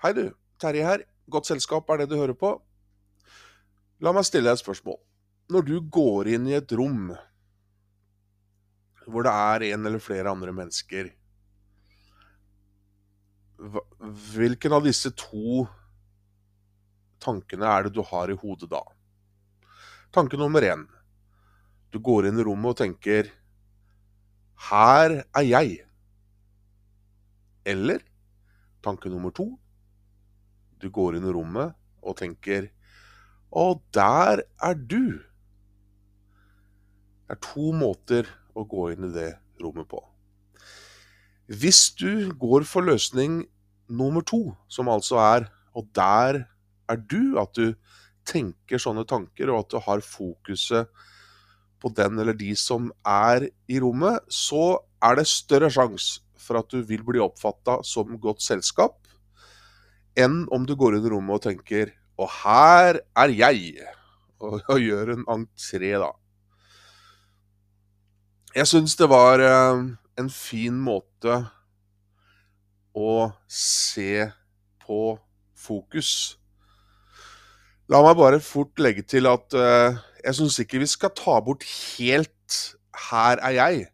Hei, du. Terje her. Godt selskap er det du hører på. La meg stille deg et spørsmål. Når du går inn i et rom hvor det er en eller flere andre mennesker, hvilken av disse to tankene er det du har i hodet da? Tanke nummer én. Du går inn i rommet og tenker Her er jeg. Eller tanke nummer to. Du går inn i rommet og tenker Å, der er du. Det er to måter å gå inn i det rommet på. Hvis du går for løsning nummer to, som altså er Og der er du. At du tenker sånne tanker, og at du har fokuset på den eller de som er i rommet, så er det større sjanse for at du vil bli oppfatta som godt selskap, enn om du går inn i rommet og tenker 'Og her er jeg', og, og gjør en entré, da. Jeg syns det var eh, en fin måte å se på fokus. La meg bare fort legge til at eh, jeg syns ikke vi skal ta bort helt 'her er jeg'.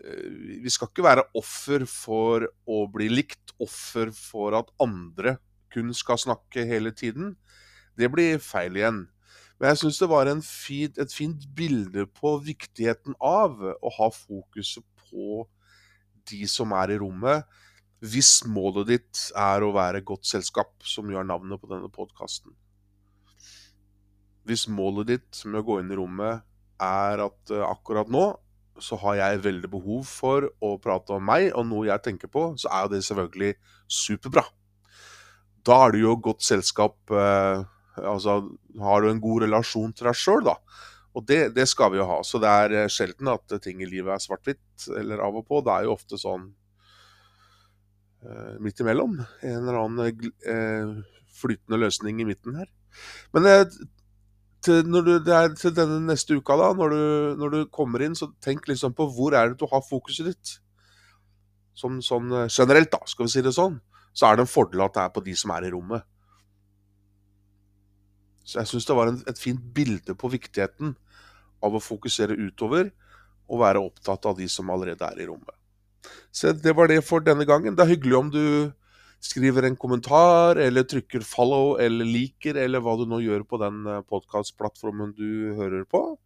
Uh, vi skal ikke være offer for å bli likt, offer for at andre kun skal snakke hele tiden. Det blir feil igjen. Men jeg syns det var fint, et fint bilde på viktigheten av å ha fokuset på de som er i rommet, hvis målet ditt er å være godt selskap, som er navnet på denne podkasten. Hvis målet ditt med å gå inn i rommet er at uh, akkurat nå så har jeg veldig behov for å prate om meg og noe jeg tenker på, så er det selvfølgelig superbra. Da er du jo godt selskap eh, Altså har du en god relasjon til deg sjøl, da. Og det, det, skal vi jo ha. Så det er eh, sjelden at ting i livet er svart-hvitt, eller av og på. Det er jo ofte sånn eh, midt imellom. En eller annen eh, flytende løsning i midten her. Men uh, til, du, er til denne neste uka, da, når du, når du, kommer inn, så tenk liksom på hvor er det du har fokuset ditt. Som, sånn, generelt, da, skal vi si det sånn. Så er det en fordel at det er på de som er i rommet. Så jeg syns det var en, et fint bilde på viktigheten av å fokusere utover og være opptatt av de som allerede er i rommet. Så det var det for denne gangen. Det er hyggelig om du skriver en kommentar, eller trykker 'follow' eller 'liker', eller hva du nå gjør på den eh, podkastplattformen du hører på.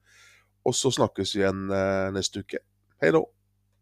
Og så snakkes vi igjen eh, neste uke. Hei da.